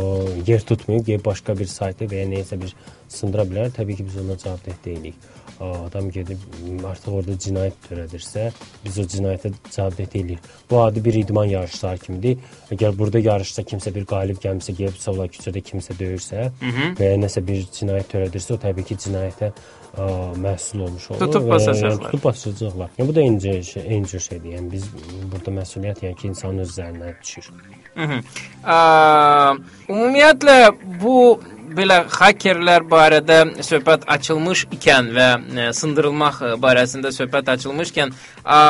yer tutmayıb, gedib başqa bir saytı və ya nəyəsə bir sındıra bilər. Təbii ki, biz ona cavabdeh deyilik. Adam gedib artıq orada cinayət törədirsə, biz o cinayətə cavabdeh deyilik. Bu adi bir idman yarışları kimidir. Əgər burada yarışda kimsə bir qalib gəlmişsə, gedib savla küçədə kimsə döyürsə və ya nəsə bir cinayət törədirsə, o təbii ki, cinayətə ə, məhsul olmuş olur. Tutub basacaqlar. Yəni, tutub basacaqlar. Yəni bu da eyni şey, eyni şeydir. Yəni biz burada məsuliyyət yəni ki, insanın öz üzərinə düşür. Ə, ümumiyyətlə bu belə hakerlər barədə söhbət açılmış ikən və ə, sındırılmaq ə, barəsində söhbət açılmışkən, ə,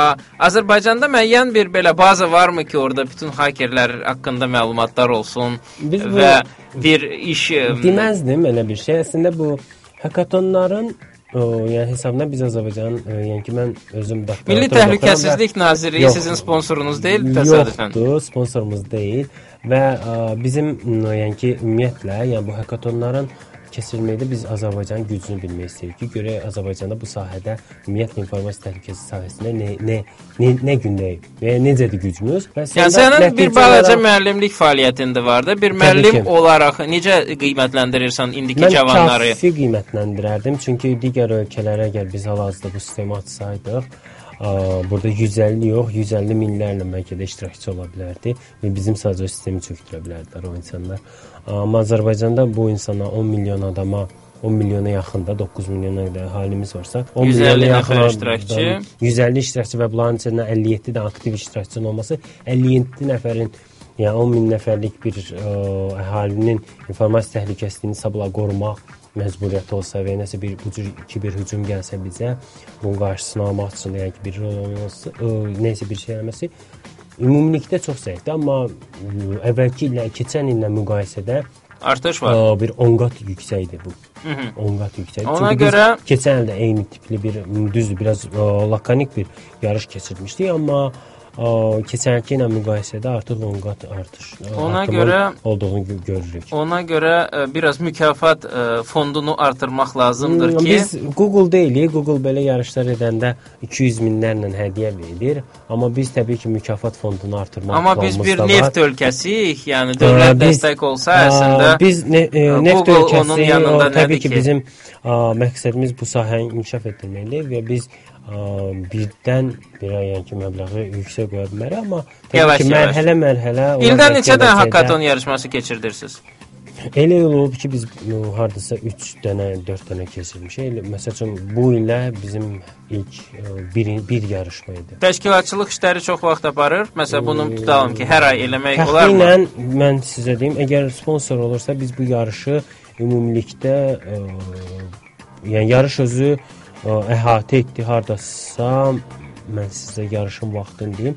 Azərbaycanda müəyyən bir belə baza varmı ki, orada bütün hakerlər haqqında məlumatlar olsun Biz bu- və bir iş ə, Deməzdim elə bir şey. Əslində bu hakatonların o, yəni hesabına biz Azərbaycan, e, yəni ki mən özüm doktorat Milli Təhlükəsizlik Nazirliyi Yox. sizin sponsorunuz deyil təsadüfən. Yoxdur, sponsorumuz deyil və ə, bizim m, yəni ki ümumiyyətlə, yəni bu hakatonların keçirilməkdə biz Azərbaycanın gücünü bilmək istəyirik ki, görək Azərbaycanda bu sahədə ümumiyyətlə informasiya təhlükəsizliyi sahəsində nə nə nə, nə gündəyik və necədir gücümüz və Yəni sənin bir balaca olaraq- müəllimlik fəaliyyətində var da. Bir müəllim olaraq necə qiymətləndirirsən indiki Mən cavanları? kafi qiymətləndirərdim, çünki digər ölkələrə əgər biz hal-hazırda bu sistemi açsaydıq, burada 150 yox, 150 minlərlə bəlkə də iştirakçı ola bilərdi və bizim sadəcə sistemi çökdürə bilərdilər o insanlar. Amma Azərbaycanda bu insana 10 milyon adama 10 milyona yaxında 9 milyona qədər əhalimiz varsa, 10 150 milyona yaxın iştirakçı. adam- 150 iştirakçı və bunların içində 57 də aktiv iştirakçının olması 57 nəfərin yəni 10 min nəfərlik bir ə, əhalinin informasiya təhlükəsizliyini sabla qorumaq məcburiyyəti olsa və nəsə bir bu cür kiber hücum gəlsə bizə bunun qarşısını almaq üçün yəni ki, bir rol oynaması, ə, nəsə bir şey eləməsi ümumilikdə çox zəifdir, amma ə, əvvəlki illə, keçən illə müqayisədə Artış var. Aa, bir 10 qat yüksəkdir bu. 10 qat yüksəkdir. Ona Çünki görə- keçən ildə eyni tipli bir düzdür, biraz ə, lakanik bir yarış keçirmişdik, amma ə, keçənki ilə müqayisədə artıq 10 qat artış. ə, Ona görə- olduğunu gö- görürük. Ona görə ə, biraz mükafat ə, fondunu artırmaq lazımdır Hmm, ki, Biz Google deyilik. Google belə yarışlar edəndə 200 minlərlə hədiyyə verir, amma biz təbii ki mükafat fondunu artırmaq amma biz bir neft ölkəsiyik, yəni dövlət Aa, biz- dəstək olsa Aa, əslində biz ne, e, Google neft onun ölkəsi yanında o, təbii ki, ki? bizim a, məqsədimiz bu sahəni inkişaf etdirməkdir və biz birdən bir yəni ki, məbləği yüksək qoya bilmərik, amma Yavaş, ki, yavaş. mərhələ-mərhələ ildən neçə dənə hakaton yarışması keçirdirsiniz? Elə yol olub ki, biz hardasa 3 dənə, 4 dənə keçirmişik. Elə, Məsəl üçün bu ilə bizim ilk ə, bir bir yarışma idi. Təşkilatçılıq işləri çox vaxt aparır. Məsələn, bunu tutalım ki, hər ay eləmək olarmı? Təxminən mən sizə deyim, əgər sponsor olursa biz bu yarışı ümumilikdə ə, yəni yarış özü ə, əhatə etdi hardasa mən sizə yarışın vaxtını deyim.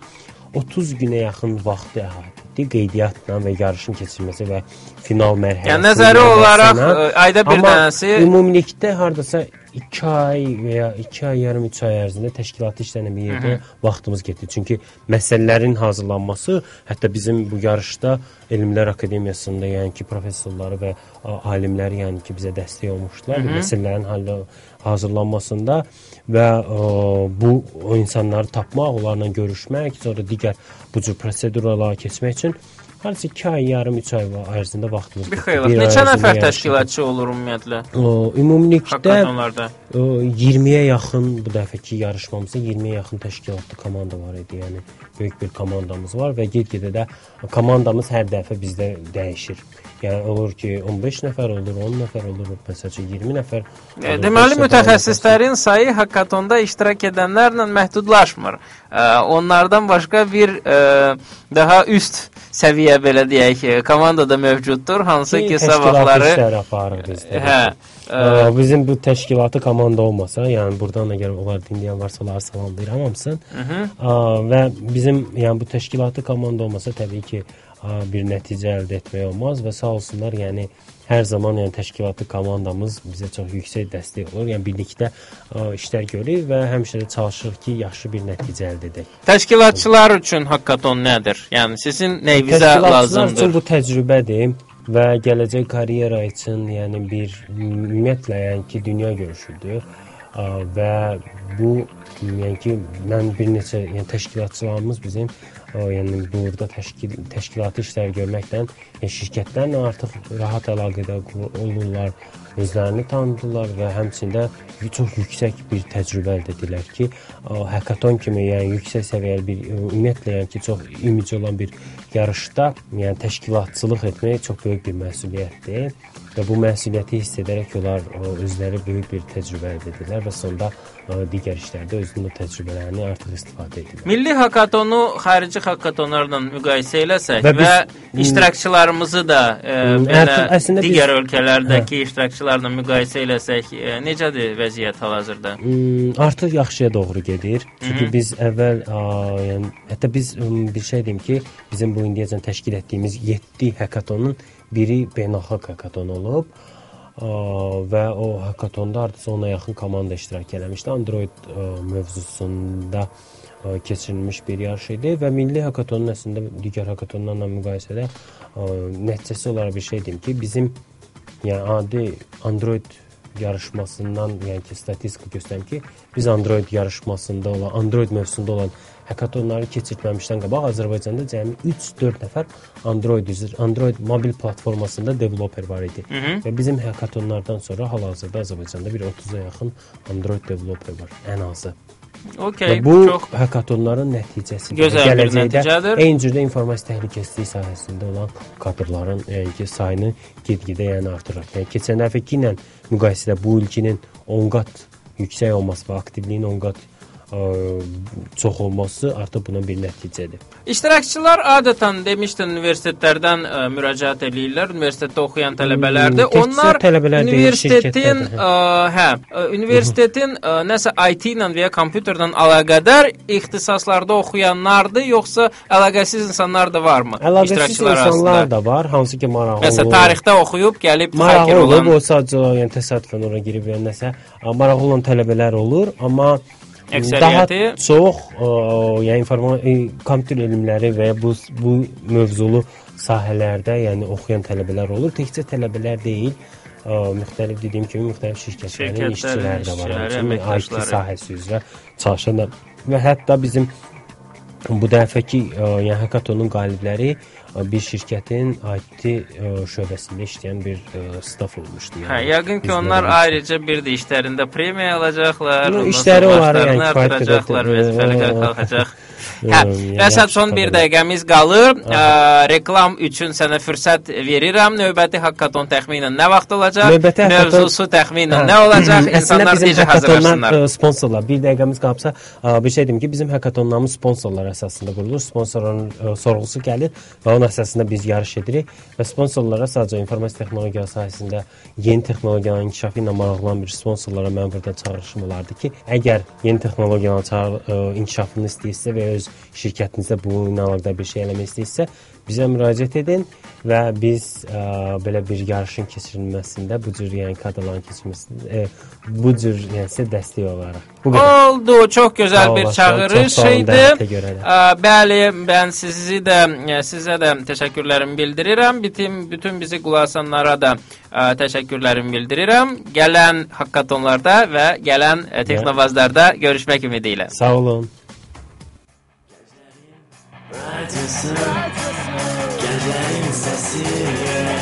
30 günə yaxın vaxtı əhatə etdi qeydiyyatla və yarışın keçirilməsi və final mərhələsi. Yəni nəzəri olaraq ə, ayda bir Amma dənəsi ümumilikdə hardasa 2 ay və ya 2 ay yarım 3 ay ərzində təşkilatı işlənən bir yerdə vaxtımız getdi. Çünki məsələlərin hazırlanması, hətta bizim bu yarışda Elmlər Akademiyasında, yəni ki, professorları və a, alimlər yəni ki, bizə dəstək olmuşdular bu məsələlərin hallı hazırlanmasında və ə, bu o insanları tapmaq, onlarla görüşmək, sonra digər bu cür proseduralara keçmək üçün Hardasa 2 ay, yarım 3 ay ərzində vaxtımız. Ay Neçə nəfər təşkilatçı olur ümumiyyətlə? Ümumilikdə Hakatonlarda. o, 20-yə yaxın bu dəfəki yarışmamızda 20-yə yaxın təşkilatlı komanda var idi. Yəni böyük bir komandamız var və get-gedə də komandamız hər dəfə bizdə dəyişir. Yəni olur ki, 15 nəfər olur, 10 nəfər olur, məsələn 20 nəfər. E, Deməli mütəxəssislərin sayı hakatonda iştirak edənlərlə məhdudlaşmır. E, Onlardan başqa bir e, daha üst səviyyə belə deyək, e, komanda da mövcuddur, hansı ki təşkilatlı sabahları aparır bizdə. hə, e, Ə, bizim bu təşkilatı komanda olmasa, yəni burdan əgər onlar dinləyən varsa, onları salamlayıram hamısını. Və bizim yəni bu təşkilatı komanda olmasa təbii ki, bir nəticə əldə etmək olmaz və sağ olsunlar, yəni hər zaman yəni təşkilatı komandamız bizə çox yüksək dəstək olur. Yəni birlikdə ə, işlər görürük və həmişə də çalışırıq ki, yaxşı bir nəticə əldə edək. təşkilatçılar üçün hakaton nədir? Yəni sizin nəyinizə Təşkilatçılar üçün lazımdır? bu təcrübədir və gələcək karyera üçün, yəni bir ümumiyyətlə yəni ki, dünya görüşüdür. Və bu yəni ki, mən bir neçə yəni təşkilatçılarımız bizim yəni burada təşkil təşkilati işlər görməklə yəni şirkətlərlə artıq rahat əlaqədə olurlar, özlərini tanıdılar və həmçində çox yüksək bir təcrübə əldə edirlər ki, ə, hakaton kimi yəni yüksək səviyyəli bir ə, ümumiyyətlə yəni ki, çox imici olan bir yarışda yəni təşkilatçılıq etmək çox böyük bir məsuliyyətdir və bu məsuliyyəti hiss edərək onlar özləri böyük bir təcrübə əldə edirlər və sonda digər işlərdə özünün təcrübələrini artıq istifadə edirlər. Milli hakatonu xarici hakatonlarla müqayisə eləsək Və və, biz- iştirakçılarımızı da e, Hmm, belə əslində biz- digər ölkələrdəki iştirakçılarla müqayisə eləsək, e, necədir vəziyyət hal-hazırda? Hmm, artıq yaxşıya doğru gedir. Çünki biz əvvəl, ə, yəni hətta biz ım, bir şey deyim ki, bizim bu indiyəcən təşkil etdiyimiz 7 hakatonun biri beynəlxalq hakaton olub. Ə, və o hakatonda artıq ona yaxın komanda iştirak eləmişdi. Android mövzusunda keçirilmiş bir yarış idi və milli hakatonun əslində digər hakatonlarla müqayisədə nəticəsi olaraq bir şey deyim ki, bizim yəni adi Android yarışmasından, yəni ki, statistika göstərir ki, biz Android yarışmasında olan, Android mövzusunda olan hekatonları keçirtməmişdən qabaq Azərbaycanda cəmi 3-4 nəfər Android üzr, Android mobil platformasında developer var idi. Hı -hı. Və bizim hekatonlardan sonra hal-hazırda Azərbaycanda bir 30-a yaxın Android developer var ən azı. Okay, Və bu çox həkkatonların nəticəsidir. Gözəl bir nəticədir. Eyni cürdə informasiya təhlükəsizliyi sahəsində olan kadrların yəni ki, sayını get-gedə yəni artırır. Yəni keçən dəfəki ilə müqayisədə bu ilkinin 10 qat yüksək olması və aktivliyin 10 qat çox olması artıq buna bir nəticədir. İştirakçılar adətən demişdin universitetlərdən ə, müraciət eləyirlər, universitetdə oxuyan tələbələrdir. Hmm, təkcə Onlar tələbələr universitetin şirkətlərdə, ə, hə, ə, universitetin ə, nəsə IT ilə və ya kompüterlə əlaqədar ixtisaslarda oxuyanlardır, yoxsa əlaqəsiz insanlar da varmı? Əlaqəsiz insanlar arasında? da var, hansı ki maraqlı. Məsələn, tarixdə oxuyub gəlib maraqlı olan olub, o sadəcə yəni təsadüfən ora girib yəni nəsə ə, maraqlı olan tələbələr olur, amma daha Əksəriyyəti- çox ə, yəni informasiya kompüter elmləri və bu bu mövzulu sahələrdə yəni oxuyan tələbələr olur. Təkcə tələbələr deyil, ə, müxtəlif dediyim kimi müxtəlif şirkətlərin işçiləri də var, həmçinin IT sahəsi üzrə çalışan və hətta bizim bu dəfəki yəni hekatonun qalibləri ə, bir şirkətin IT ə, şöbəsində işləyən bir ə, staf olmuşdu. Hə, yəqin ki, onlar ayrıca bir də işlərində premiya alacaqlar, ondan işləri başlarını yəni, artıracaqlar, vəzifələr qalxacaq. Hə, Yəni, və yaxşı son bir dəqiqəmiz qalır. Ə, reklam üçün sənə fürsət verirəm. Növbəti hakkaton təxminən nə vaxt olacaq? Növbəti Mövzusu təxminən Hə. nə olacaq? İnsanlar necə hazırlaşsınlar? ə, Sponsorlar. Bir dəqiqəmiz qalsa, ə, bir şey deyim ki, bizim hackatonlarımız sponsorlar əsasında qurulur. Sponsorların ə, sorğusu gəlir və onun əsasında biz yarış edirik və sponsorlara sadəcə informasiya texnologiya sahəsində yeni texnologiyanın inkişafı ilə maraqlanan bir sponsorlara mən burada çağırışım olardı ki, əgər yeni ə, inkişafını istəyirsə və ya öz şirkətinizdə bununla əlaqədar bir şey eləmək istəyirsə, bizə müraciət edin və biz ə, belə bir yarışın keçirilməsində bu cür yəni kadrların keçirilməsində ə, bu cür yəni sizə dəstək olaraq. Bu qədər. Oldu, çox gözəl Sağ bir çağırış idi. Ə, Bəli, mən sizi də ə, sizə də təşəkkürlərimi bildirirəm. Bütün bütün bizi qulaq asanlara da ə, təşəkkürlərimi bildirirəm. Gələn hakkatonlarda və gələn ə, texnovazlarda görüşmək ümidi ilə. Sağ olun. Radyosu Gençlerin Gənclərin səsi